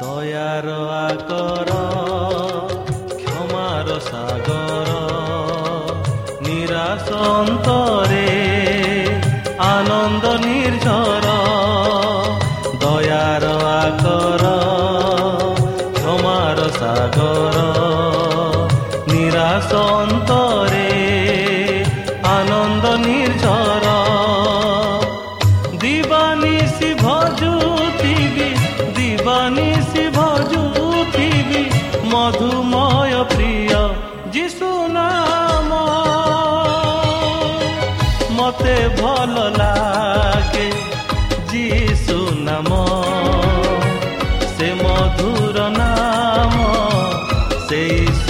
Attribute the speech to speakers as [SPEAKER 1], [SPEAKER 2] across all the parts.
[SPEAKER 1] ଦୟାର ଆକର କ୍ଷମାର ସାଗର ନିରାଶ ଅନ୍ତରେ Days.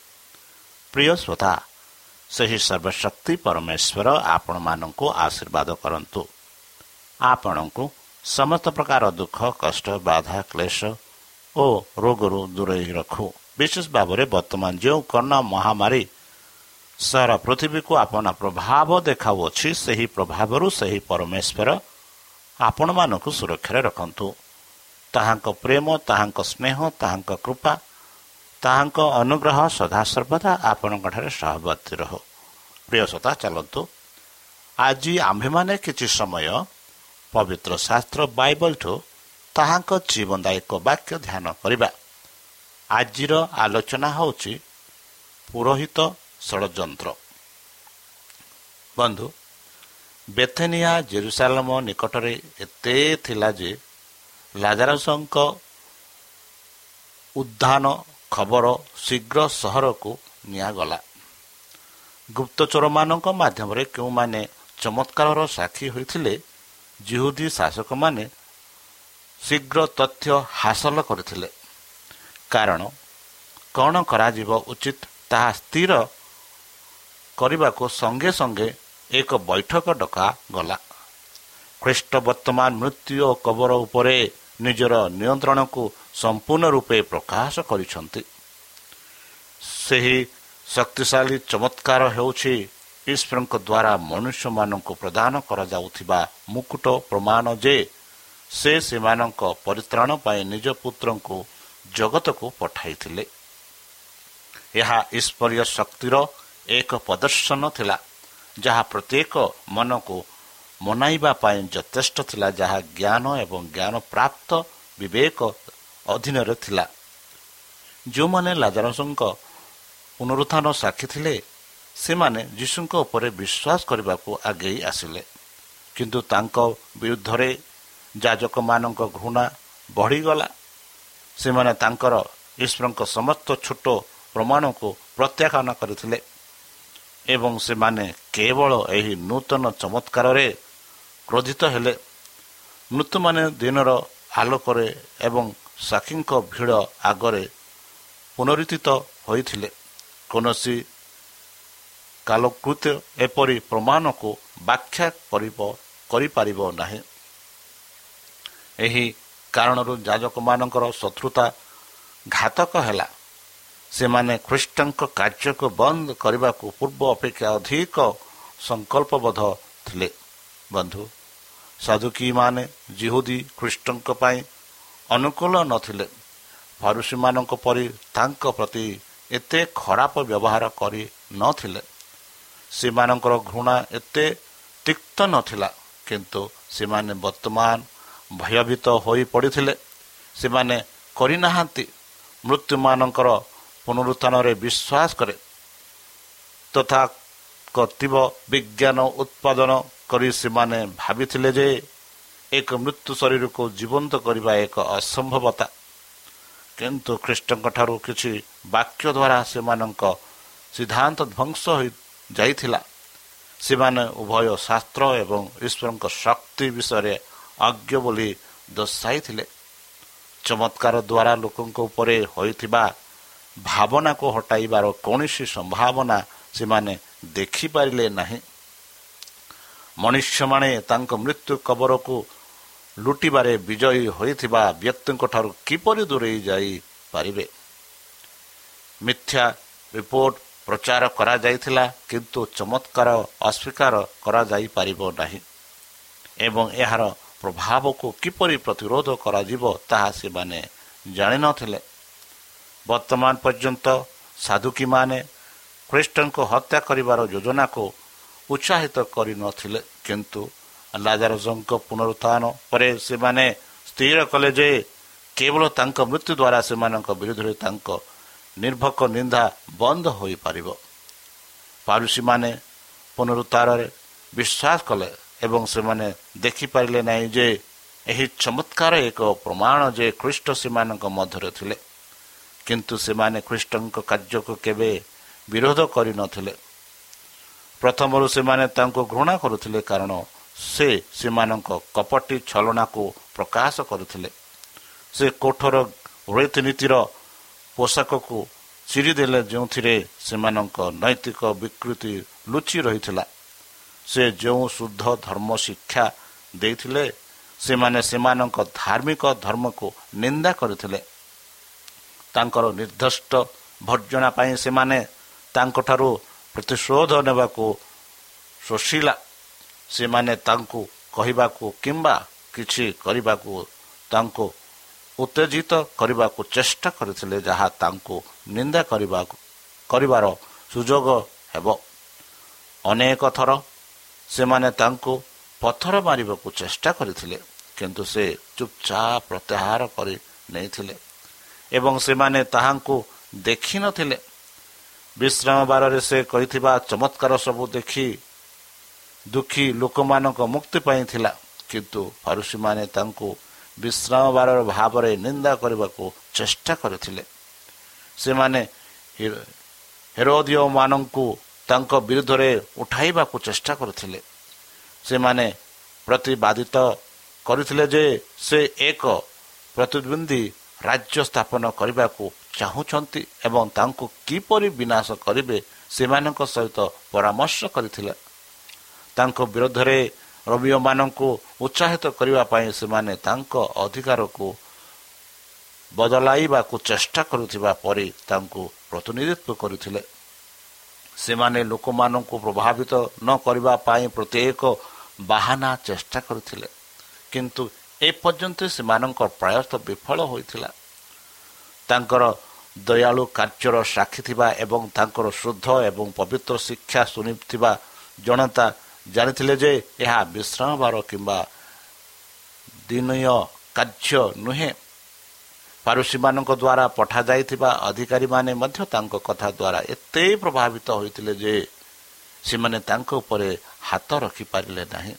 [SPEAKER 2] ପ୍ରିୟ ଶ୍ରୋତା ସେହି ସର୍ବଶକ୍ତି ପରମେଶ୍ୱର ଆପଣମାନଙ୍କୁ ଆଶୀର୍ବାଦ କରନ୍ତୁ। ଆପଣଙ୍କୁ ସମସ୍ତ ପ୍ରକାର ଦୁଃଖ କଷ୍ଟ ବାଧା କ୍ଲେଶ ଓ ରୋଗରୁ ଦୂରେଇ ରଖୁ। ବିଶେଷ ଭାବରେ ବର୍ତ୍ତମାନ ଯେଉଁ କରୋନା ମହାମାରୀ ସାରା ପୃଥିବୀକୁ ଆପଣା ପ୍ରଭାବ ଦେଖାଉଅଛି ସେହି ପ୍ରଭାବରୁ ସେହି ପରମେଶ୍ୱର ଆପଣମାନଙ୍କୁ ସୁରକ୍ଷାରେ ରଖନ୍ତୁ। ତାହାଙ୍କ ପ୍ରେମ ତାହାଙ୍କ ସ୍ନେହ ତାହାଙ୍କ କୃପା ତାହାଙ୍କ ଅନୁଗ୍ରହ ସଦାସର୍ବଦା ଆପଣଙ୍କଠାରେ ସହବର୍ତ୍ତୀ ରହୁ। ପ୍ରିୟ ସତା ଚାଲନ୍ତୁ। ଆଜି ଆମ୍ଭେମାନେ କିଛି ସମୟ ପବିତ୍ର ଶାସ୍ତ୍ର ବାଇବଲଠୁ ତାହାଙ୍କ ଜୀବନଦାୟକ ବାକ୍ୟ ଧ୍ୟାନ କରିବା। ଆଜିର ଆଲୋଚନା ହେଉଛି ପୁରୋହିତ ଷଡ଼ଯନ୍ତ୍ର। ବନ୍ଧୁ ବେଥେନିଆ ଜେରୁସାଲମ ନିକଟରେ ଏତେ ଥିଲା ଯେ ଲାଜାରସଙ୍କ ଉଦ୍ଧାନ ଖବର ଶୀଘ୍ର ସହରକୁ ନିଆଗଲା। ଗୁପ୍ତଚରମାନଙ୍କ ମାଧ୍ୟମରେ କେଉଁମାନେ ଚମତ୍କାରର ସାକ୍ଷୀ ହୋଇଥିଲେ ଜିହୁଦୀ ଶାସକମାନେ ଶୀଘ୍ର ତଥ୍ୟ ହାସଲ କରିଥିଲେ। କାରଣ କ'ଣ କରାଯିବ ଉଚିତ ତାହା ସ୍ଥିର କରିବାକୁ ସଙ୍ଗେ ସଙ୍ଗେ ଏକ ବୈଠକ ଡକାଗଲା ଖ୍ରୀଷ୍ଟ ବର୍ତ୍ତମାନ ମୃତ୍ୟୁ ଓ କବର ଉପରେ ନିଜର ନିୟନ୍ତ୍ରଣକୁ ସମ୍ପୂର୍ଣ୍ଣ ରୂପେ ପ୍ରକାଶ କରିଛନ୍ତି। ସେହି ଶକ୍ତିଶାଳୀ ଚମତ୍କାର ହେଉଛି ଈଶ୍ୱରଙ୍କ ଦ୍ୱାରା ମନୁଷ୍ୟମାନଙ୍କୁ ପ୍ରଦାନ କରାଯାଉଥିବା ମୁକୁଟ ପ୍ରମାଣ ଯେ ସେ ସେମାନଙ୍କ ପରିତ୍ରାଣ ପାଇଁ ନିଜ ପୁତ୍ରଙ୍କୁ ଜଗତକୁ ପଠାଇଥିଲେ। ଏହା ଈଶ୍ୱରୀୟ ଶକ୍ତିର ଏକ ପ୍ରଦର୍ଶନ ଥିଲା ଯାହା ପ୍ରତ୍ୟେକ ମନକୁ ମନାଇବା ପାଇଁ ଯଥେଷ୍ଟ ଥିଲା ଯାହା ଜ୍ଞାନ ଏବଂ ଜ୍ଞାନ ପ୍ରାପ୍ତ ବିବେକ ଅଧୀନରେ ଥିଲା। ଯେଉଁମାନେ ଲାଜାରସଙ୍କ ପୁନରୁତ୍ଥାନ ସାକ୍ଷୀ ଥିଲେ ସେମାନେ ଯୀଶୁଙ୍କ ଉପରେ ବିଶ୍ୱାସ କରିବାକୁ ଆଗେଇ ଆସିଲେ। କିନ୍ତୁ ତାଙ୍କ ବିରୁଦ୍ଧରେ ଯାଜକମାନଙ୍କ ଘୃଣା ବଢ଼ିଗଲା। ସେମାନେ ତାଙ୍କର ଈଶ୍ୱରଙ୍କ ସମସ୍ତ ଛୋଟ ପ୍ରମାଣକୁ ପ୍ରତ୍ୟାଖ୍ୟାନ କରିଥିଲେ ଏବଂ ସେମାନେ କେବଳ ଏହି ନୂତନ ଚମତ୍କାରରେ କ୍ରୋଧିତ ହେଲେ। ମୃତ୍ୟୁମାନେ ଦିନର ଆଲୋକରେ ଏବଂ ସାକ୍ଷୀଙ୍କ ଭିଡ଼ ଆଗରେ ପୁନରୁତ୍ଥିତ ହୋଇଥିଲେ। କୌଣସି କାଲକୃତ୍ୟ ଏପରି ପ୍ରମାଣକୁ ବ୍ୟାଖ୍ୟା କରିବ କରିପାରିବ ନାହିଁ। ଏହି କାରଣରୁ ଯାଜକମାନଙ୍କର ଶତ୍ରୁତା ଘାତକ ହେଲା। ସେମାନେ ଖ୍ରୀଷ୍ଟଙ୍କ କାର୍ଯ୍ୟକୁ ବନ୍ଦ କରିବାକୁ ପୂର୍ବ ଅପେକ୍ଷା ଅଧିକ ସଂକଳ୍ପବଦ୍ଧ ଥିଲେ। ବନ୍ଧୁ ସାଧୁକୀମାନେ ଜିହୁଦୀ ଖ୍ରୀଷ୍ଟଙ୍କ ପାଇଁ ଅନୁକୂଳ ନଥିଲେ। ଫାରୁସୀମାନଙ୍କ ପରି ତାଙ୍କ ପ୍ରତି ଏତେ ଖରାପ ବ୍ୟବହାର କରି ନଥିଲେ। ସେମାନଙ୍କର ଘୃଣା ଏତେ ତିକ୍ତ ନଥିଲା କିନ୍ତୁ ସେମାନେ ବର୍ତ୍ତମାନ ଭୟଭୀତ ହୋଇ ପଡ଼ିଥିଲେ। ସେମାନେ କରିନାହାନ୍ତି। ମୃତ୍ୟୁମାନଙ୍କର ପୁନରୁତ୍ଥାନରେ ବିଶ୍ୱାସ କରେ। ତଥା କର୍ତ୍ତିବ ବିଜ୍ଞାନ ଉତ୍ପାଦନ କରି ସେମାନେ ଭାବିଥିଲେ ଯେ ଏକ ମୃତ୍ୟୁ ଶରୀରକୁ ଜୀବନ୍ତ କରିବା ଏକ ଅସମ୍ଭବତା। କିନ୍ତୁ ଖ୍ରୀଷ୍ଟଙ୍କଠାରୁ କିଛି ବାକ୍ୟ ଦ୍ୱାରା ସେମାନଙ୍କ ସିଦ୍ଧାନ୍ତ ଧ୍ୱଂସ ହୋଇଯାଇଥିଲା ସେମାନେ ଉଭୟ ଶାସ୍ତ୍ର ଏବଂ ଈଶ୍ୱରଙ୍କ ଶକ୍ତି ବିଷୟରେ ଅଜ୍ଞ ବୋଲି ଦର୍ଶାଇଥିଲେ। ଚମତ୍କାର ଦ୍ୱାରା ଲୋକଙ୍କ ଉପରେ ହୋଇଥିବା ଭାବନାକୁ ହଟାଇବାର କୌଣସି ସମ୍ଭାବନା ସେମାନେ ଦେଖିପାରିଲେ ନାହିଁ। ମନୁଷ୍ୟମାନେ ତାଙ୍କ ମୃତ୍ୟୁ କବରକୁ ଲୁଟିବାରେ ବିଜୟୀ ହୋଇଥିବା ବ୍ୟକ୍ତିଙ୍କ ଠାରୁ କିପରି ଦୂରେଇ ଯାଇପାରିବେ ମିଥ୍ୟା ରିପୋର୍ଟ ପ୍ରଚାର କରାଯାଇଥିଲା କିନ୍ତୁ ଚମତ୍କାର ଅସ୍ୱୀକାର କରାଯାଇପାରିବ ନାହିଁ। ଏବଂ ଏହାର ପ୍ରଭାବକୁ କିପରି ପ୍ରତିରୋଧ କରାଯିବ ତାହା ସେମାନେ ଜାଣିନଥିଲେ। ବର୍ତ୍ତମାନ ପର୍ଯ୍ୟନ୍ତ ସାଧୁକୀମାନେ ଖ୍ରୀଷ୍ଟଙ୍କ ହତ୍ୟା କରିବାର ଯୋଜନାକୁ ଉତ୍ସାହିତ କରିନଥିଲେ କିନ୍ତୁ ଲାଜାରଜଙ୍କ ପୁନରୁତ୍ଥାନ ପରେ ସେମାନେ ସ୍ଥିର କଲେ ଯେ କେବଳ ତାଙ୍କ ମୃତ୍ୟୁ ଦ୍ୱାରା ସେମାନଙ୍କ ବିରୁଦ୍ଧରେ ତାଙ୍କ ନିର୍ଭକ ନିନ୍ଦା ବନ୍ଦ ହୋଇପାରିବ ପାରୁସୀମାନେ ପୁନରୁତ୍ଥାନରେ ବିଶ୍ୱାସ କଲେ ଏବଂ ସେମାନେ ଦେଖିପାରିଲେ ନାହିଁ ଯେ ଏହି ଚମତ୍କାର ଏକ ପ୍ରମାଣ ଯେ ଖ୍ରୀଷ୍ଟ ସେମାନଙ୍କ ମଧ୍ୟରେ ଥିଲେ କିନ୍ତୁ ସେମାନେ ଖ୍ରୀଷ୍ଟଙ୍କ କାର୍ଯ୍ୟକୁ କେବେ ବିରୋଧ କରିନଥିଲେ ପ୍ରଥମରୁ ସେମାନେ ତାଙ୍କୁ ଘୃଣା କରୁଥିଲେ କାରଣ ସେ ସେମାନଙ୍କ କପଟି ଛଳନାକୁ ପ୍ରକାଶ କରୁଥିଲେ। ସେ କୋଠର ରୀତିନୀତିର ପୋଷାକକୁ ଚିରିଦେଲେ ଯେଉଁଥିରେ ସେମାନଙ୍କ ନୈତିକ ବିକୃତି ଲୁଚି ରହିଥିଲା। ସେ ଯେଉଁ ଶୁଦ୍ଧ ଧର୍ମ ଶିକ୍ଷା ଦେଇଥିଲେ ସେମାନେ ସେମାନଙ୍କ ଧାର୍ମିକ ଧର୍ମକୁ ନିନ୍ଦା କରିଥିଲେ। ତାଙ୍କର ନିର୍ଦ୍ଦିଷ୍ଟ ଭର୍ଜନା ପାଇଁ ସେମାନେ ତାଙ୍କଠାରୁ ପ୍ରତିଶୋଧ ନେବାକୁ ଶୋଷିଲା। ସେମାନେ ତାଙ୍କୁ କହିବାକୁ କିମ୍ବା କିଛି କରିବାକୁ ତାଙ୍କୁ ଉତ୍ତେଜିତ କରିବାକୁ ଚେଷ୍ଟା କରିଥିଲେ ଯାହା ତାଙ୍କୁ ନିନ୍ଦା କରିବାକୁ କରିବାର ସୁଯୋଗ ହେବ। ଅନେକ ଥର ସେମାନେ ତାଙ୍କୁ ପଥର ମାରିବାକୁ ଚେଷ୍ଟା କରିଥିଲେ କିନ୍ତୁ ସେ ଚୁପଚାପ ପ୍ରତ୍ୟାହାର କରି ନେଇଥିଲେ ଏବଂ ସେମାନେ ତାହାଙ୍କୁ ଦେଖିନଥିଲେ ବିଶ୍ରାମ ବାରରେ ସେ କହିଥିବା ଚମତ୍କାର ସବୁ ଦେଖି ଦୁଃଖୀ ଲୋକମାନଙ୍କ ମୁକ୍ତି ପାଇଁ ଥିଲା। କିନ୍ତୁ ଫାରୁସୀମାନେ ତାଙ୍କୁ ବିଶ୍ରାମ ବାରର ଭାବରେ ନିନ୍ଦା କରିବାକୁ ଚେଷ୍ଟା କରିଥିଲେ। ସେମାନେ ହେରୋଦିଓମାନଙ୍କୁ ତାଙ୍କ ବିରୁଦ୍ଧରେ ଉଠାଇବାକୁ ଚେଷ୍ଟା କରିଥିଲେ। ସେମାନେ ପ୍ରତିବାଦିତ କରିଥିଲେ ଯେ ସେ ଏକ ପ୍ରତିଦ୍ୱନ୍ଦ୍ୱୀ ରାଜ୍ୟ ସ୍ଥାପନ କରିବାକୁ ଚାହୁଁଛନ୍ତି ଏବଂ ତାଙ୍କୁ କିପରି ବିନାଶ କରିବେ ସେମାନଙ୍କ ସହିତ ପରାମର୍ଶ କରିଥିଲେ। ତାଙ୍କ ବିରୋଧରେ ରବିମାନଙ୍କୁ ଉତ୍ସାହିତ କରିବା ପାଇଁ ସେମାନେ ତାଙ୍କ ଅଧିକାରକୁ ବଦଳାଇବାକୁ ଚେଷ୍ଟା କରୁଥିବା ପରେ ତାଙ୍କୁ ପ୍ରତିନିଧିତ୍ୱ କରିଥିଲେ। ସେମାନେ ଲୋକମାନଙ୍କୁ ପ୍ରଭାବିତ ନ କରିବା ପାଇଁ ପ୍ରତ୍ୟେକ ବାହାନା ଚେଷ୍ଟା କରିଥିଲେ। କିନ୍ତୁ ଏପର୍ଯ୍ୟନ୍ତ ସେମାନଙ୍କ ପ୍ରାୟତଃ ବିଫଳ ହୋଇଥିଲା। ତାଙ୍କର ଦୟାଳୁ କାର୍ଯ୍ୟର ସାକ୍ଷୀ ଥିବା ଏବଂ ତାଙ୍କର ଶୁଦ୍ଧ ଏବଂ ପବିତ୍ର ଶିକ୍ଷା ଶୁଣିଥିବା ଜନତା ଜାଣିଥିଲେ ଯେ ଏହା ବିଶ୍ରାମବାର କିମ୍ବା ଦିନୀୟ କାର୍ଯ୍ୟ ନୁହେଁ। ପାରୁସୀମାନଙ୍କ ଦ୍ୱାରା ପଠାଯାଇଥିବା ଅଧିକାରୀମାନେ ମଧ୍ୟ ତାଙ୍କ କଥା ଦ୍ୱାରା ଏତେ ପ୍ରଭାବିତ ହୋଇଥିଲେ ଯେ ସେମାନେ ତାଙ୍କ ଉପରେ ହାତ ରଖିପାରିଲେ ନାହିଁ।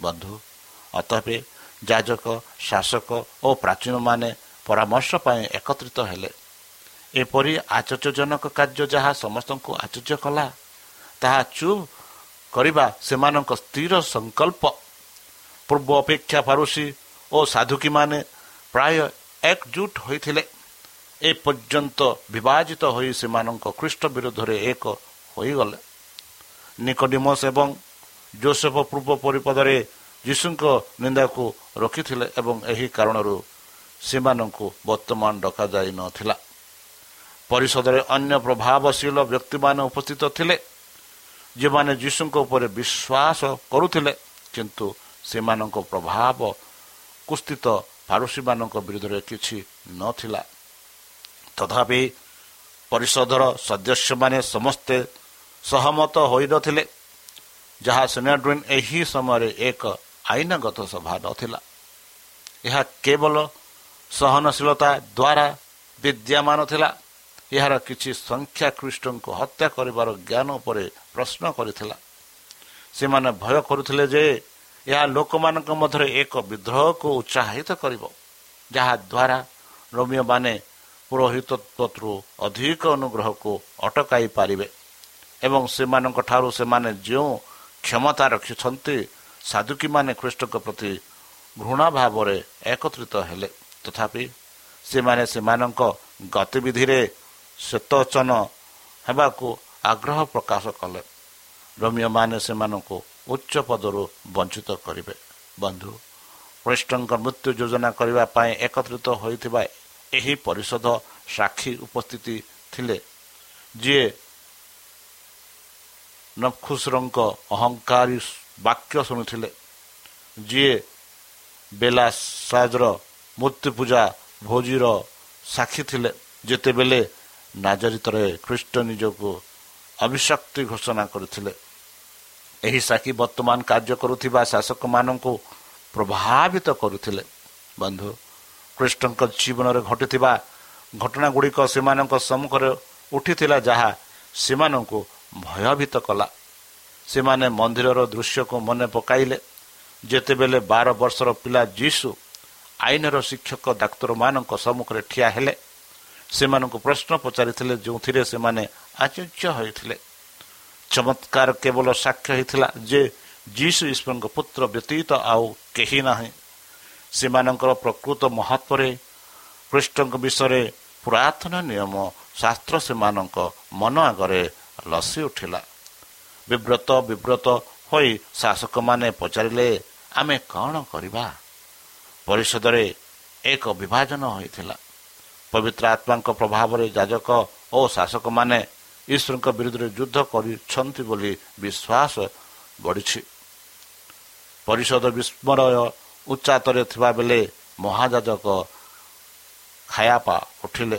[SPEAKER 2] ବନ୍ଧୁ ଅତବେ ଯାଜକ ଶାସକ ଓ ପ୍ରାଚୀନମାନେ ପରାମର୍ଶ ପାଇଁ ଏକତ୍ରିତ ହେଲେ। ଏପରି ଆଚର୍ଯ୍ୟଜନକ କାର୍ଯ୍ୟ ଯାହା ସମସ୍ତଙ୍କୁ ଆଚର୍ଯ୍ୟ କଲା ତାହା ଚୁପ୍ କରିବା ସେମାନଙ୍କ ସ୍ଥିର ସଂକଳ୍ପ। ପୂର୍ବ ଅପେକ୍ଷା ଫାରୁସି ଓ ସାଧୁକୀମାନେ ପ୍ରାୟ ଏକଜୁଟ ହୋଇଥିଲେ। ଏପର୍ଯ୍ୟନ୍ତ ବିଭାଜିତ ହୋଇ ସେମାନଙ୍କ ଖ୍ରୀଷ୍ଟ ବିରୋଧରେ ଏକ ହୋଇଗଲେ। ନିକୋଡିମସ୍ ଏବଂ ଜୋସେଫ ପୂର୍ବ ପରିପଦରେ ଯୀଶୁଙ୍କ ନିନ୍ଦାକୁ ରଖିଥିଲେ ଏବଂ ଏହି କାରଣରୁ ସେମାନଙ୍କୁ ବର୍ତ୍ତମାନ ଡକାଯାଇ ନଥିଲା। ପରିଷଦରେ ଅନ୍ୟ ପ୍ରଭାବଶୀଳ ବ୍ୟକ୍ତିମାନେ ଉପସ୍ଥିତ ଥିଲେ। ଯେଉଁମାନେ ଯୀଶୁଙ୍କ ଉପରେ ବିଶ୍ୱାସ କରୁଥିଲେ କିନ୍ତୁ ସେମାନଙ୍କ ପ୍ରଭାବ କୁସ୍ଥିତ ଫାରୁସୀମାନଙ୍କ ବିରୁଦ୍ଧରେ କିଛି ନଥିଲା। ତଥାପି ପରିଷଦର ସଦସ୍ୟମାନେ ସମସ୍ତେ ସହମତ ହୋଇନଥିଲେ ଯାହା ସେନାଡ୍ରିନ୍ ଏହି ସମୟରେ ଏକ ଆଇନଗତ ସଭା ନଥିଲା। ଏହା କେବଳ ସହନଶୀଳତା ଦ୍ୱାରା ବିଦ୍ୟମାନ ଥିଲା। ଏହାର କିଛି ସଂଖ୍ୟା ଖ୍ରୀଷ୍ଟଙ୍କୁ ହତ୍ୟା କରିବାର ଜ୍ଞାନ ଉପରେ ପ୍ରଶ୍ନ କରିଥିଲା ସେମାନେ ଭୟ କରୁଥିଲେ ଯେ ଏହା ଲୋକମାନଙ୍କ ମଧ୍ୟରେ ଏକ ବିଦ୍ରୋହକୁ ଉତ୍ସାହିତ କରିବ ଯାହାଦ୍ୱାରା ରୋମିଓମାନେ ପୁରୋହିତତ୍ୱରୁ ଅଧିକ ଅନୁଗ୍ରହକୁ ଅଟକାଇ ପାରିବେ। ଏବଂ ସେମାନଙ୍କ ଠାରୁ ସେମାନେ ଯେଉଁ କ୍ଷମତା ରଖିଛନ୍ତି ସାଧୁକୀମାନେ ଖ୍ରୀଷ୍ଟଙ୍କ ପ୍ରତି ଘୃଣା ଭାବରେ ଏକତ୍ରିତ ହେଲେ। ତଥାପି ସେମାନେ ସେମାନଙ୍କ ଗତିବିଧିରେ ଶ୍ଵେତଚନ ହେବାକୁ ଆଗ୍ରହ ପ୍ରକାଶ କଲେ। ରୋମିଓମାନେ ସେମାନଙ୍କୁ ଉଚ୍ଚ ପଦରୁ ବଞ୍ଚିତ କରିବେ। ବନ୍ଧୁ ଖ୍ରୀଷ୍ଟଙ୍କ ମୃତ୍ୟୁ ଯୋଜନା କରିବା ପାଇଁ ଏକତ୍ରିତ ହୋଇଥିବା ଏହି ପରିଷଦ ସାକ୍ଷୀ ଉପସ୍ଥିତି ଥିଲେ ଯିଏ ନଖୁସରଙ୍କ ଅହଙ୍କାରୀ ବାକ୍ୟ ଶୁଣୁଥିଲେ ଯିଏ ବେଲା ସାଜର ମୂର୍ତ୍ତି ପୂଜା ଭୋଜିର ସାକ୍ଷୀ ଥିଲେ। ଯେତେବେଳେ ନାଜରିତରେ ଖ୍ରୀଷ୍ଟ ନିଜକୁ ଅଭିଶକ୍ତି ଘୋଷଣା କରିଥିଲେ। ଏହି ସାକ୍ଷୀ ବର୍ତ୍ତମାନ କାର୍ଯ୍ୟ କରୁଥିବା ଶାସକମାନଙ୍କୁ ପ୍ରଭାବିତ କରୁଥିଲେ। ବନ୍ଧୁ ଖ୍ରୀଷ୍ଟଙ୍କ ଜୀବନରେ ଘଟିଥିବା ଘଟଣା ଗୁଡ଼ିକ ସେମାନଙ୍କ ସମ୍ମୁଖରେ ଉଠିଥିଲା ଯାହା ସେମାନଙ୍କୁ ଭୟଭୀତ କଲା। ସେମାନେ ମନ୍ଦିରର ଦୃଶ୍ୟକୁ ମନେ ପକାଇଲେ। ଯେତେବେଳେ ବାର ବର୍ଷର ପିଲା ଯୀଶୁ ଆଇନର ଶିକ୍ଷକ ଡାକ୍ତରମାନଙ୍କ ସମ୍ମୁଖରେ ଠିଆ ହେଲେ ସେମାନଙ୍କୁ ପ୍ରଶ୍ନ ପଚାରିଥିଲେ ଯେଉଁଥିରେ ସେମାନେ ଆଚର୍ଯ୍ୟ ହୋଇଥିଲେ। ଚମତ୍କାର କେବଳ ସାକ୍ଷ୍ୟ ହେଇଥିଲା ଯେ ଯୀଶୁ ଈଶ୍ୱରଙ୍କ ପୁତ୍ର ବ୍ୟତୀତ ଆଉ କେହି ନାହିଁ। ସେମାନଙ୍କର ପ୍ରକୃତ ମହତ୍ଵରେ କୃଷ୍ଣଙ୍କ ବିଷୟରେ ପୁରାତନ ନିୟମ ଶାସ୍ତ୍ର ସେମାନଙ୍କ ମନ ଆଗରେ ଲସି ଉଠିଲା। ବିବ୍ରତ ବିବ୍ରତ ହୋଇ ଶାସକମାନେ ପଚାରିଲେ ଆମେ କ'ଣ କରିବା? ପରିଷଦରେ ଏକ ବିଭାଜନ ହୋଇଥିଲା। ପବିତ୍ର ଆତ୍ମାଙ୍କ ପ୍ରଭାବରେ ଯାଜକ ଓ ଶାସକମାନେ ଈଶ୍ୱରଙ୍କ ବିରୁଦ୍ଧରେ ଯୁଦ୍ଧ କରିଛନ୍ତି ବୋଲି ବିଶ୍ୱାସ ବଢ଼ିଛି ପରିଷଦ ବିସ୍ମରୟ ଉଚ୍ଚାତରେ ଥିବାବେଳେ ମହାଯାଜକ ଖାୟାପା ଉଠିଲେ।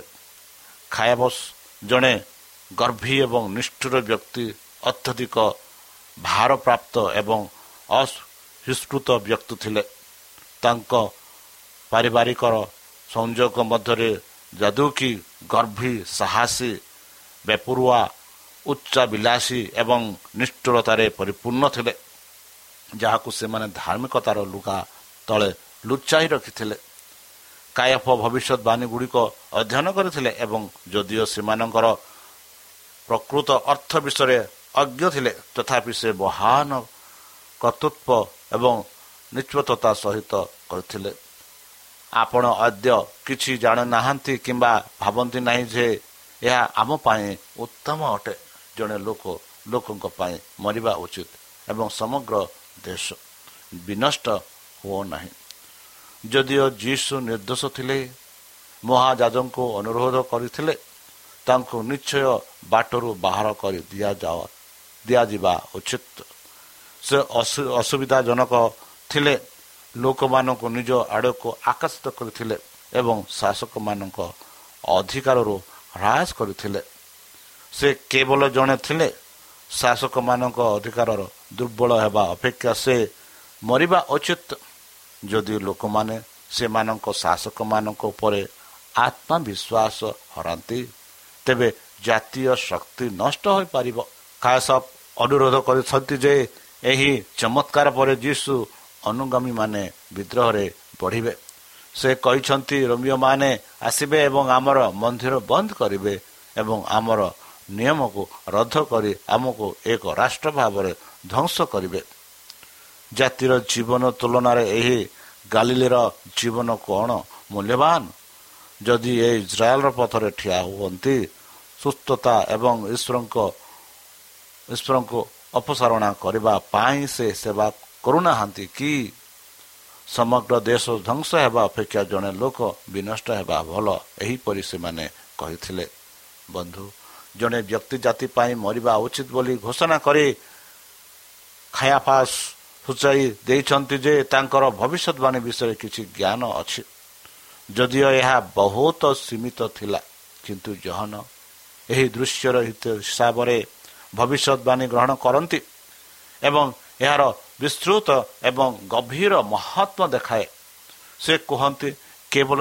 [SPEAKER 2] ଖାୟାବସ୍ ଜଣେ ଗର୍ଭୀ ଏବଂ ନିଷ୍ଠୁର ବ୍ୟକ୍ତି ଅତ୍ୟଧିକ ଭାରପ୍ରାପ୍ତ ଏବଂ ଅସହିଷ୍କୃତ ବ୍ୟକ୍ତି ଥିଲେ। ତାଙ୍କ ପାରିବାରିକର ସଂଯୋଗ ମଧ୍ୟରେ ଯାଦୁକି ଗର୍ଭୀ ସାହସୀ ବେପୁରୁଆ ଉଚ୍ଚାବିଲାସୀ ଏବଂ ନିଷ୍ଠୁରତାରେ ପରିପୂର୍ଣ୍ଣ ଥିଲେ ଯାହାକୁ ସେମାନେ ଧାର୍ମିକତାର ଲୁଗା ତଳେ ଲୁଚାଇ ରଖିଥିଲେ କାୟଫ ଭବିଷ୍ୟତବାଣୀ ଗୁଡ଼ିକ ଅଧ୍ୟୟନ କରିଥିଲେ ଏବଂ ଯଦିଓ ସେମାନଙ୍କର ପ୍ରକୃତ ଅର୍ଥ ବିଷୟରେ ଅଜ୍ଞ ଥିଲେ ତଥାପି ସେ ମହାନ କର୍ତ୍ତୃତ୍ୱ ଏବଂ ନିଷ୍ପତ୍ତତା ସହିତ କରିଥିଲେ ଆପଣ ଅଦ୍ୟ କିଛି ଜାଣୁନାହାନ୍ତି କିମ୍ବା ଭାବନ୍ତି ନାହିଁ ଯେ ଏହା ଆମ ପାଇଁ ଉତ୍ତମ ଅଟେ। ଜଣେ ଲୋକ ଲୋକଙ୍କ ପାଇଁ ମରିବା ଉଚିତ ଏବଂ ସମଗ୍ର ଦେଶ ବିନଷ୍ଟ ହୁଅ ନାହିଁ ଯଦିଓ ଯୀଶୁ ନିର୍ଦ୍ଦୋଷ ଥିଲେ ମହାଜାଜଙ୍କୁ ଅନୁରୋଧ କରିଥିଲେ ତାଙ୍କୁ ନିଶ୍ଚୟ ବାଟରୁ ବାହାର କରି ଦିଆଯାଅ ଦିଆଯିବା ଉଚିତ। ସେ ଅସୁବିଧାଜନକ ଥିଲେ ଲୋକମାନଙ୍କୁ ନିଜ ଆଡ଼କୁ ଆକର୍ଷିତ କରିଥିଲେ ଏବଂ ଶାସକମାନଙ୍କ ଅଧିକାରରୁ ହ୍ରାସ କରିଥିଲେ। ସେ କେବଳ ଜଣେ ଥିଲେ। ଶାସକମାନଙ୍କ ଅଧିକାରର ଦୁର୍ବଳ ହେବା ଅପେକ୍ଷା ସେ ମରିବା ଉଚିତ। ଯଦି ଲୋକମାନେ ସେମାନଙ୍କ ଶାସକମାନଙ୍କ ଉପରେ ଆତ୍ମବିଶ୍ୱାସ ହରାନ୍ତି ତେବେ ଜାତୀୟ ଶକ୍ତି ନଷ୍ଟ ହୋଇପାରିବ। ଖାସ ଅନୁରୋଧ କରିଛନ୍ତି ଯେ ଏହି ଚମତ୍କାର ପରେ ଯୀଶୁ ଅନୁଗାମୀମାନେ ବିଦ୍ରୋହରେ ବଢ଼ିବେ। ସେ କହିଛନ୍ତି ରୋମିଓମାନେ ଆସିବେ ଏବଂ ଆମର ମନ୍ଦିର ବନ୍ଦ କରିବେ ଏବଂ ଆମର ନିୟମକୁ ରଦ୍ଦ କରି ଆମକୁ ଏକ ରାଷ୍ଟ୍ର ଭାବରେ ଧ୍ୱଂସ କରିବେ। ଜାତିର ଜୀବନ ତୁଳନାରେ ଏହି ଗାଲିଲିର ଜୀବନ କ'ଣ ମୂଲ୍ୟବାନ? ଯଦି ଏ ଇସ୍ରାଏଲର ପଥରେ ଠିଆ ହୁଅନ୍ତି ସୁସ୍ଥତା ଏବଂ ଈଶ୍ୱରଙ୍କ ଈଶ୍ୱରଙ୍କୁ ଅପସାରଣା କରିବା ପାଇଁ ସେ ସେବା କରୁନାହାନ୍ତି କି ସମଗ୍ର ଦେଶ ଧ୍ୱଂସ ହେବା ଅପେକ୍ଷା ଜଣେ ଲୋକ ବିନଷ୍ଟ ହେବା ଭଲ। ଏହିପରି ସେମାନେ କହିଥିଲେ। ବନ୍ଧୁ ଜଣେ ବ୍ୟକ୍ତି ଜାତି ପାଇଁ ମରିବା ଉଚିତ ବୋଲି ଘୋଷଣା କରି ଖାୟାଫାସ ସୂଚାଇ ଦେଇଛନ୍ତି ଯେ ତାଙ୍କର ଭବିଷ୍ୟତବାଣୀ ବିଷୟରେ କିଛି ଜ୍ଞାନ ଅଛି। ଯଦିଓ ଏହା ବହୁତ ସୀମିତ ଥିଲା କିନ୍ତୁ ଜହନ ଏହି ଦୃଶ୍ୟର ହିସାବରେ ଭବିଷ୍ୟତବାଣୀ ଗ୍ରହଣ କରନ୍ତି ଏବଂ ଏହାର ବିସ୍ତୃତ ଏବଂ ଗଭୀର ମହତ୍ଵ ଦେଖାଏ। ସେ କୁହନ୍ତି କେବଳ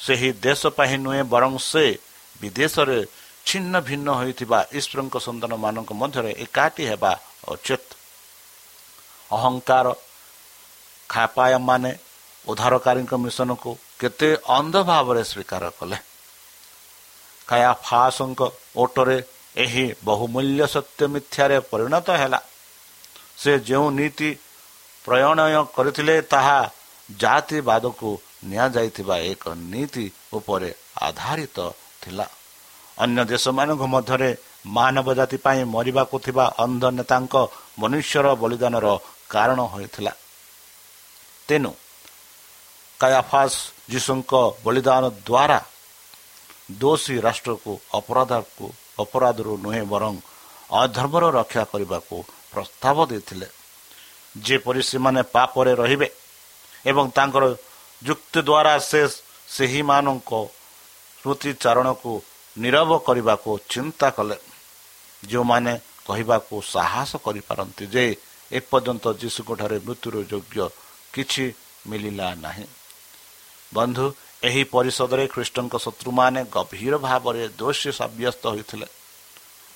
[SPEAKER 2] ସେହି ଦେଶ ପାଇଁ ନୁହେଁ ବରଂ ସେ ବିଦେଶରେ ଛିନ୍ନ ଭିନ୍ନ ହୋଇଥିବା ଈଶ୍ୱରଙ୍କ ସନ୍ତାନମାନଙ୍କ ମଧ୍ୟରେ ଏକାଠି ହେବା ଉଚିତ। ଅହଙ୍କାର ଖାପାୟମାନେ ଉଦ୍ଧାରକାରୀଙ୍କ ମିଶନକୁ କେତେ ଅନ୍ଧ ଭାବରେ ସ୍ୱୀକାର କଲେ। ଖାୟା ଫାସଙ୍କ ଓଟରେ ଏହି ବହୁମୂଲ୍ୟ ସତ୍ୟ ମିଥ୍ୟାରେ ପରିଣତ ହେଲା। ସେ ଯେଉଁ ନୀତି ପ୍ରଣୟ କରିଥିଲେ ତାହା ଜାତିବାଦକୁ ନିଆଯାଇଥିବା ଏକ ନୀତି ଉପରେ ଆଧାରିତ ଥିଲା। ଅନ୍ୟ ଦେଶମାନଙ୍କ ମଧ୍ୟରେ ମାନବ ଜାତି ପାଇଁ ମରିବାକୁ ଥିବା ଅନ୍ଧ ନେତାଙ୍କ ମନୁଷ୍ୟର ବଳିଦାନର କାରଣ ହୋଇଥିଲା। ତେଣୁ କାୟାଫାସ ଯୀଶୁଙ୍କ ବଳିଦାନ ଦ୍ୱାରା ଦୋଷୀ ରାଷ୍ଟ୍ରକୁ ଅପରାଧକୁ ଅପରାଧରୁ ନୁହେଁ ବରଂ ଅଧର୍ମର ରକ୍ଷା କରିବାକୁ ପ୍ରସ୍ତାବ ଦେଇଥିଲେ। ଯେପରି ସେମାନେ ପାପରେ ରହିବେ ଏବଂ ତାଙ୍କର ଯୁକ୍ତି ଦ୍ୱାରା ସେ ସେହିମାନଙ୍କ ସ୍ମୃତିଚାରଣକୁ ନିରବ କରିବାକୁ ଚିନ୍ତା କଲେ। ଯେଉଁମାନେ କହିବାକୁ ସାହସ କରିପାରନ୍ତି ଯେ ଏପର୍ଯ୍ୟନ୍ତ ଯୀଶୁଙ୍କଠାରେ ମୃତ୍ୟୁର ଯୋଗ୍ୟ କିଛି ମିଳିଲା ନାହିଁ। ବନ୍ଧୁ ଏହି ପରିଷଦରେ ଖ୍ରୀଷ୍ଟଙ୍କ ଶତ୍ରୁମାନେ ଗଭୀର ଭାବରେ ଦୋଷୀ ସାବ୍ୟସ୍ତ ହୋଇଥିଲେ।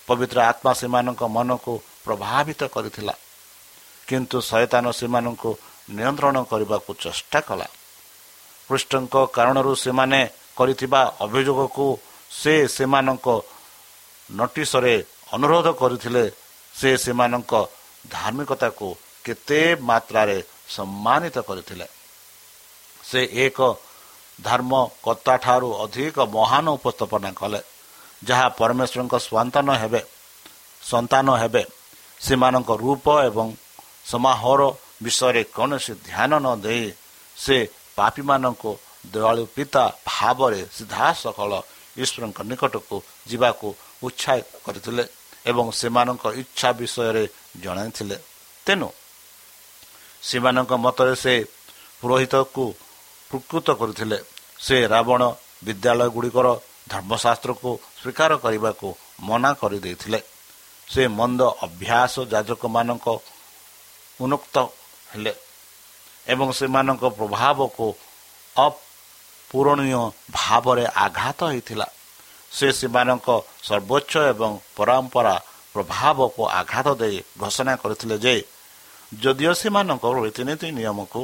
[SPEAKER 2] ପବିତ୍ର ଆତ୍ମା ସେମାନଙ୍କ ମନକୁ ପ୍ରଭାବିତ କରିଥିଲା। କିନ୍ତୁ ଶୟତାନ ସେମାନଙ୍କୁ ନିୟନ୍ତ୍ରଣ କରିବାକୁ ଚେଷ୍ଟା କଲା। କୃଷ୍ଣଙ୍କ କାରଣରୁ ସେମାନେ କରିଥିବା ଅଭିଯୋଗକୁ ସେ ସେମାନଙ୍କ ନୋଟିସରେ ଅନୁରୋଧ କରିଥିଲେ। ସେ ସେମାନଙ୍କ ଧାର୍ମିକତାକୁ କେତେ ମାତ୍ରାରେ ସମ୍ମାନିତ କରିଥିଲେ। ସେ ଏକ ଧର୍ମକର୍ତ୍ତାଠାରୁ ଅଧିକ ମହାନ ଉପସ୍ଥାପନା କଲେ ଯାହା ପରମେଶ୍ୱରଙ୍କ ସନ୍ତାନ ହେବେ ସନ୍ତାନ ହେବେ। ସେମାନଙ୍କ ରୂପ ଏବଂ ସମାରୋହ ବିଷୟରେ କୌଣସି ଧ୍ୟାନ ନ ଦେଇ ସେ ପାପୀମାନଙ୍କୁ ଦୟାଳୁ ପିତା ଭାବରେ ସିଧାସଖଳ ଈଶ୍ୱରଙ୍କ ନିକଟକୁ ଯିବାକୁ ଉତ୍ସାହିତ କରିଥିଲେ ଏବଂ ସେମାନଙ୍କ ଇଚ୍ଛା ବିଷୟରେ ଜଣାଇଥିଲେ। ତେଣୁ ସେମାନଙ୍କ ମତରେ ସେ ପୁରୋହିତକୁ ପ୍ରକୃତ କରିଥିଲେ। ସେ ରାବଣ ବିଦ୍ୟାଳୟ ଗୁଡ଼ିକର ଧର୍ମଶାସ୍ତ୍ରକୁ ସ୍ୱୀକାର କରିବାକୁ ମନା କରିଦେଇଥିଲେ। ସେ ମନ୍ଦ ଅଭ୍ୟାସ ଯାଜକମାନଙ୍କ ଉନ୍ନୁକ୍ତ ହେଲେ ଏବଂ ସେମାନଙ୍କ ପ୍ରଭାବକୁ ଅପୂରଣୀୟ ଭାବରେ ଆଘାତ ହୋଇଥିଲା। ସେ ସେମାନଙ୍କ ସର୍ବୋଚ୍ଚ ଏବଂ ପରମ୍ପରା ପ୍ରଭାବକୁ ଆଘାତ ଦେଇ ଘୋଷଣା କରିଥିଲେ ଯେ ଯଦିଓ ସେମାନଙ୍କ ରୀତିନୀତି ନିୟମକୁ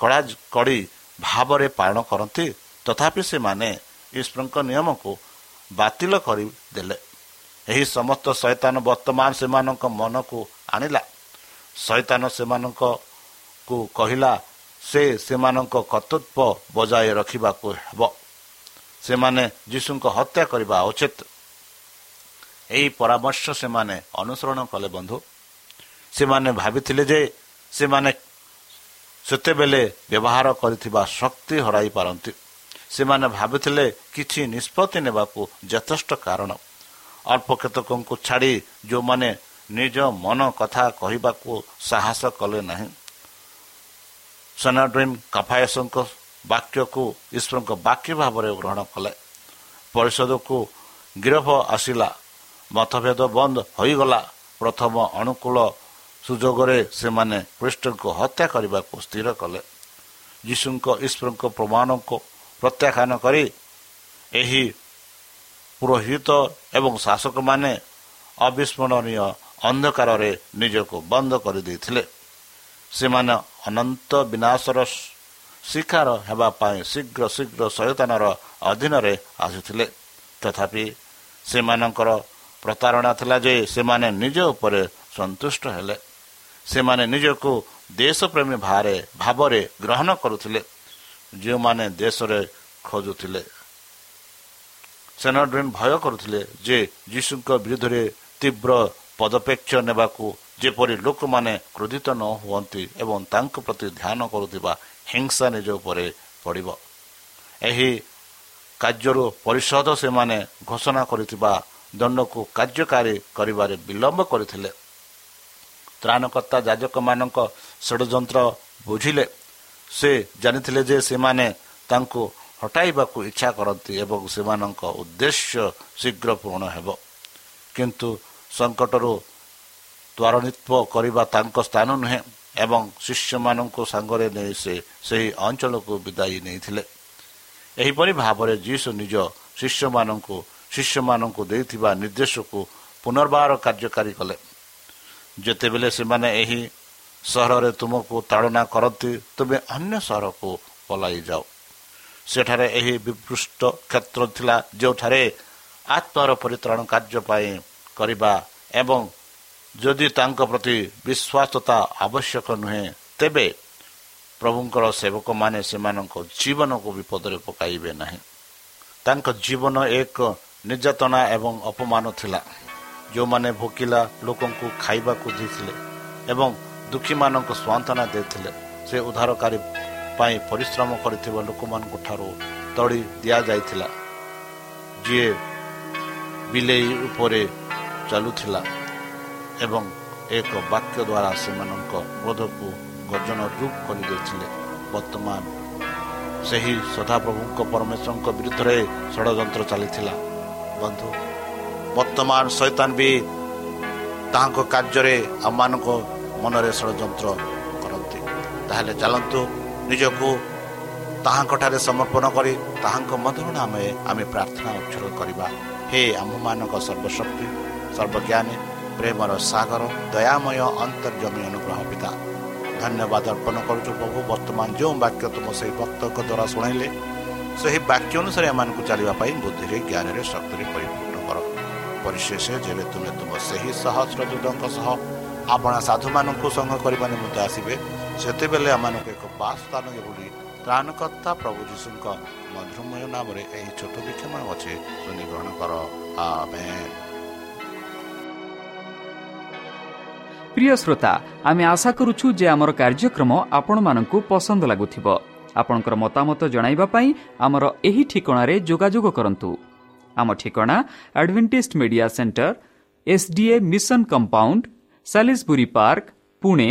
[SPEAKER 2] କଡ଼ା କଡ଼ି ଭାବରେ ପାଳନ କରନ୍ତି ତଥାପି ସେମାନେ ଈଶ୍ୱରଙ୍କ ନିୟମକୁ ବାତିଲ କରିଦେଲେ। ଏହି ସମସ୍ତ ଶୈତାନ ବର୍ତ୍ତମାନ ସେମାନଙ୍କ ମନକୁ ଆଣିଲା। ଶୈତାନ ସେମାନଙ୍କ କୁ କହିଲା ସେ ସେମାନଙ୍କ କର୍ତ୍ତବ୍ୟ ବଜାୟ ରଖିବାକୁ ହେବ। ସେମାନେ ଯୀଶୁଙ୍କ ହତ୍ୟା କରିବା ଉଚିତ। ଏହି ପରାମର୍ଶ ସେମାନେ ଅନୁସରଣ କଲେ ବନ୍ଧୁ। ସେମାନେ ଭାବିଥିଲେ ଯେ ସେମାନେ ସେତେବେଳେ ବ୍ୟବହାର କରିଥିବା ଶକ୍ତି ହରାଇ ପାରନ୍ତି। ସେମାନେ ଭାବିଥିଲେ କିଛି ନିଷ୍ପତ୍ତି ନେବାକୁ ଯଥେଷ୍ଟ କାରଣ। ଅଳ୍ପ କେତେକଙ୍କୁ ଛାଡ଼ି ଯେଉଁମାନେ ନିଜ ମନ କଥା କହିବାକୁ ସାହସ କଲେ ନାହିଁ। ସେନାଡ୍ରିମ୍ କଫାୟସଙ୍କ ବାକ୍ୟକୁ ଈଶ୍ୱରଙ୍କ ବାକ୍ୟ ଭାବରେ ଗ୍ରହଣ କଲେ। ପରିଷଦକୁ ଗିରଫ ଆସିଲା। ମତଭେଦ ବନ୍ଦ ହୋଇଗଲା। ପ୍ରଥମ ଅନୁକୂଳ ସୁଯୋଗରେ ସେମାନେ ଖ୍ରୀଷ୍ଟଙ୍କୁ ହତ୍ୟା କରିବାକୁ ସ୍ଥିର କଲେ। ଯୀଶୁଙ୍କ ଈଶ୍ୱରଙ୍କ ପ୍ରମାଣକୁ ପ୍ରତ୍ୟାଖ୍ୟାନ କରି ଏହି ପୁରୋହିତ ଏବଂ ଶାସକମାନେ ଅବିସ୍ମରଣୀୟ ଅନ୍ଧକାରରେ ନିଜକୁ ବନ୍ଦ କରିଦେଇଥିଲେ। ସେମାନେ ଅନନ୍ତ ବିନାଶର ଶିକାର ହେବା ପାଇଁ ଶୀଘ୍ର ଶୀଘ୍ର ସଚେତନର ଅଧୀନରେ ଆସୁଥିଲେ। ତଥାପି ସେମାନଙ୍କର ପ୍ରତାରଣା ଥିଲା ଯେ ସେମାନେ ନିଜ ଉପରେ ସନ୍ତୁଷ୍ଟ ହେଲେ। ସେମାନେ ନିଜକୁ ଦେଶପ୍ରେମୀ ଭାରେ ଭାବରେ ଗ୍ରହଣ କରୁଥିଲେ। ଯେଉଁମାନେ ଦେଶରେ ଖୋଜୁଥିଲେ। ସେନାଡ୍ରିନ୍ ଭୟ କରୁଥିଲେ ଯେ ଯୀଶୁଙ୍କ ବିରୁଦ୍ଧରେ ତୀବ୍ର ପଦପେକ୍ଷ ନେବାକୁ ଯେପରି ଲୋକମାନେ କ୍ରୋଧିତ ନ ହୁଅନ୍ତି ଏବଂ ତାଙ୍କ ପ୍ରତି ଧ୍ୟାନ କରୁଥିବା ହିଂସା ନିଜ ଉପରେ ପଡ଼ିବ। ଏହି କାର୍ଯ୍ୟରୁ ପରିଷଦ ସେମାନେ ଘୋଷଣା କରିଥିବା ଦଣ୍ଡକୁ କାର୍ଯ୍ୟକାରୀ କରିବାରେ ବିଳମ୍ବ କରିଥିଲେ। ତ୍ରାଣକର୍ତ୍ତା ଯାଜକମାନଙ୍କ ଷଡ଼ଯନ୍ତ୍ର ବୁଝିଲେ। ସେ ଜାଣିଥିଲେ ଯେ ସେମାନେ ତାଙ୍କୁ ହଟାଇବାକୁ ଇଚ୍ଛା କରନ୍ତି ଏବଂ ସେମାନଙ୍କ ଉଦ୍ଦେଶ୍ୟ ଶୀଘ୍ର ପୂରଣ ହେବ। କିନ୍ତୁ ସଙ୍କଟରୁ ତ୍ୱରାନ୍ୱିତ କରିବା ତାଙ୍କ ସ୍ଥାନ ନୁହେଁ ଏବଂ ଶିଷ୍ୟମାନଙ୍କୁ ସାଙ୍ଗରେ ନେଇ ସେ ସେହି ଅଞ୍ଚଳକୁ ବିଦାୟୀ ନେଇଥିଲେ। ଏହିପରି ଭାବରେ ଯୀଶୁ ନିଜ ଶିଷ୍ୟମାନଙ୍କୁ ଶିଷ୍ୟମାନଙ୍କୁ ଦେଇଥିବା ନିର୍ଦ୍ଦେଶକୁ ପୁନର୍ବାର କାର୍ଯ୍ୟକାରୀ କଲେ। ଯେତେବେଳେ ସେମାନେ ଏହି ସହରରେ ତୁମକୁ ତାଳନା କରନ୍ତି ତୁମେ ଅନ୍ୟ ସହରକୁ ପଲାଇ ଯାଅ ସେଠାରେ ଏହି ବିପୃଷ୍ଟ କ୍ଷେତ୍ର ଥିଲା ଯେଉଁଠାରେ ଆତ୍ମାର ପରିତ୍ରାଣ କାର୍ଯ୍ୟ ପାଇଁ କରିବା ଏବଂ ଯଦି ତାଙ୍କ ପ୍ରତି ବିଶ୍ୱାସତା ଆବଶ୍ୟକ ନୁହେଁ ତେବେ ପ୍ରଭୁଙ୍କର ସେବକମାନେ ସେମାନଙ୍କ ଜୀବନକୁ ବିପଦରେ ପକାଇବେ ନାହିଁ। ତାଙ୍କ ଜୀବନ ଏକ ନିର୍ଯାତନା ଏବଂ ଅପମାନ ଥିଲା। ଯେଉଁମାନେ ଭୋକିଲା ଲୋକଙ୍କୁ ଖାଇବାକୁ ଦେଇଥିଲେ ଏବଂ ଦୁଃଖୀମାନଙ୍କୁ ସ୍ୱାନ୍ତନା ଦେଇଥିଲେ ସେ ଉଦ୍ଧାରକାରୀ ପାଇଁ ପରିଶ୍ରମ କରିଥିବା ଲୋକମାନଙ୍କ ଠାରୁ ତଳି ଦିଆଯାଇଥିଲା ଯିଏ ବିଲେଇ ଉପରେ ଚାଲୁଥିଲା ଏବଂ ଏକ ବାକ୍ୟ ଦ୍ୱାରା ସେମାନଙ୍କ କ୍ରୋଧକୁ ଗର୍ଜନ ରୂପ କରିଦେଇଥିଲେ। ବର୍ତ୍ତମାନ ସେହି ସଦାପ୍ରଭୁଙ୍କ ପରମେଶ୍ୱରଙ୍କ ବିରୁଦ୍ଧରେ ଷଡ଼ଯନ୍ତ୍ର ଚାଲିଥିଲା। ବନ୍ଧୁ ବର୍ତ୍ତମାନ ସୈତାନ ବି ତାହାଙ୍କ କାର୍ଯ୍ୟରେ ଆମମାନଙ୍କ ମନରେ ଷଡ଼ଯନ୍ତ୍ର କରନ୍ତି। ତାହେଲେ ଚାଲନ୍ତୁ ନିଜକୁ ତାହାଙ୍କଠାରେ ସମର୍ପଣ କରି ତାହାଙ୍କ ମଧ୍ୟରେ ଆମେ ଆମେ ପ୍ରାର୍ଥନା ଉଚ୍ଛୋଗ କରିବା। ହେ ଆମ୍ଭମାନଙ୍କ ସର୍ବଶକ୍ତି ସର୍ବଜ୍ଞାନୀ ପ୍ରେମର ସାଗର ଦୟାମୟ ଅନ୍ତର୍ଜମୀ ଅନୁଗ୍ରହ ପିତା। ଧନ୍ୟବାଦ ଅର୍ପଣ କରୁଛୁ ପ୍ରଭୁ ବର୍ତ୍ତମାନ ଯେଉଁ ବାକ୍ୟ ତୁମ ସେହି ଭକ୍ତଙ୍କ ଦ୍ୱାରା ଶୁଣାଇଲେ ସେହି ବାକ୍ୟ ଅନୁସାରେ ଏମାନଙ୍କୁ ଚାଲିବା ପାଇଁ ବୁଦ୍ଧିରେ ଜ୍ଞାନରେ ଶକ୍ତିରେ ପରିପୂର୍ଣ୍ଣ କର। ପରିଶେଷ ଯେବେ ତୁମେ ତୁମ ସେହି ସହସ୍ର ଯୁଦ୍ଧଙ୍କ ସହ ଆପଣା ସାଧୁମାନଙ୍କୁ ସଂଘ କରିବା ନିମନ୍ତେ ଆସିବେ ସେତେବେଳେ ଆମମାନଙ୍କୁ ଏକ ବା ସ୍ଥାନ ବୋଲି ତ୍ରାଣକର୍ତ୍ତା ପ୍ରଭୁ ଯୀଶୁଙ୍କ ମଧୁରମୟ ନାମରେ ଏହି ଛୋଟ ବିକ୍ଷମ ଅଛି ଶୁଣି ଗ୍ରହଣ କର
[SPEAKER 3] ପ୍ରିୟ ଶ୍ରୋତା ଆମେ ଆଶା କରୁଛୁ ଯେ ଆମର କାର୍ଯ୍ୟକ୍ରମ ଆପଣମାନଙ୍କୁ ପସନ୍ଦ ଲାଗୁଥିବ। ଆପଣଙ୍କର ମତାମତ ଜଣାଇବା ପାଇଁ ଆମର ଏହି ଠିକଣାରେ ଯୋଗାଯୋଗ କରନ୍ତୁ। ଆମ ଠିକଣା Adventist media centre S D A mission mission compound Salisbury park Pune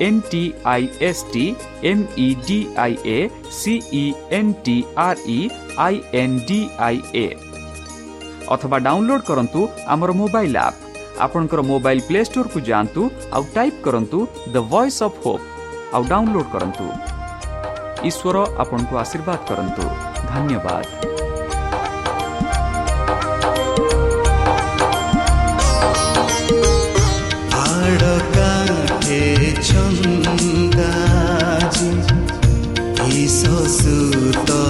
[SPEAKER 3] NTIST MEDIA CENTR E INDIA अथवा डाउनलोड करन्तु आमर मोबाइल आप आपनकर मोबाइल प्ले स्टोर कु जानतु आउ टाइप करन्तु द वॉइस अप होप आउ डाउनलोड करन्तु ईश्वर आपणको आशीर्वाद करन्तु धन्यवाद
[SPEAKER 4] ಚಂದಾಜಿ ಈಸೋ ಸೂತೋ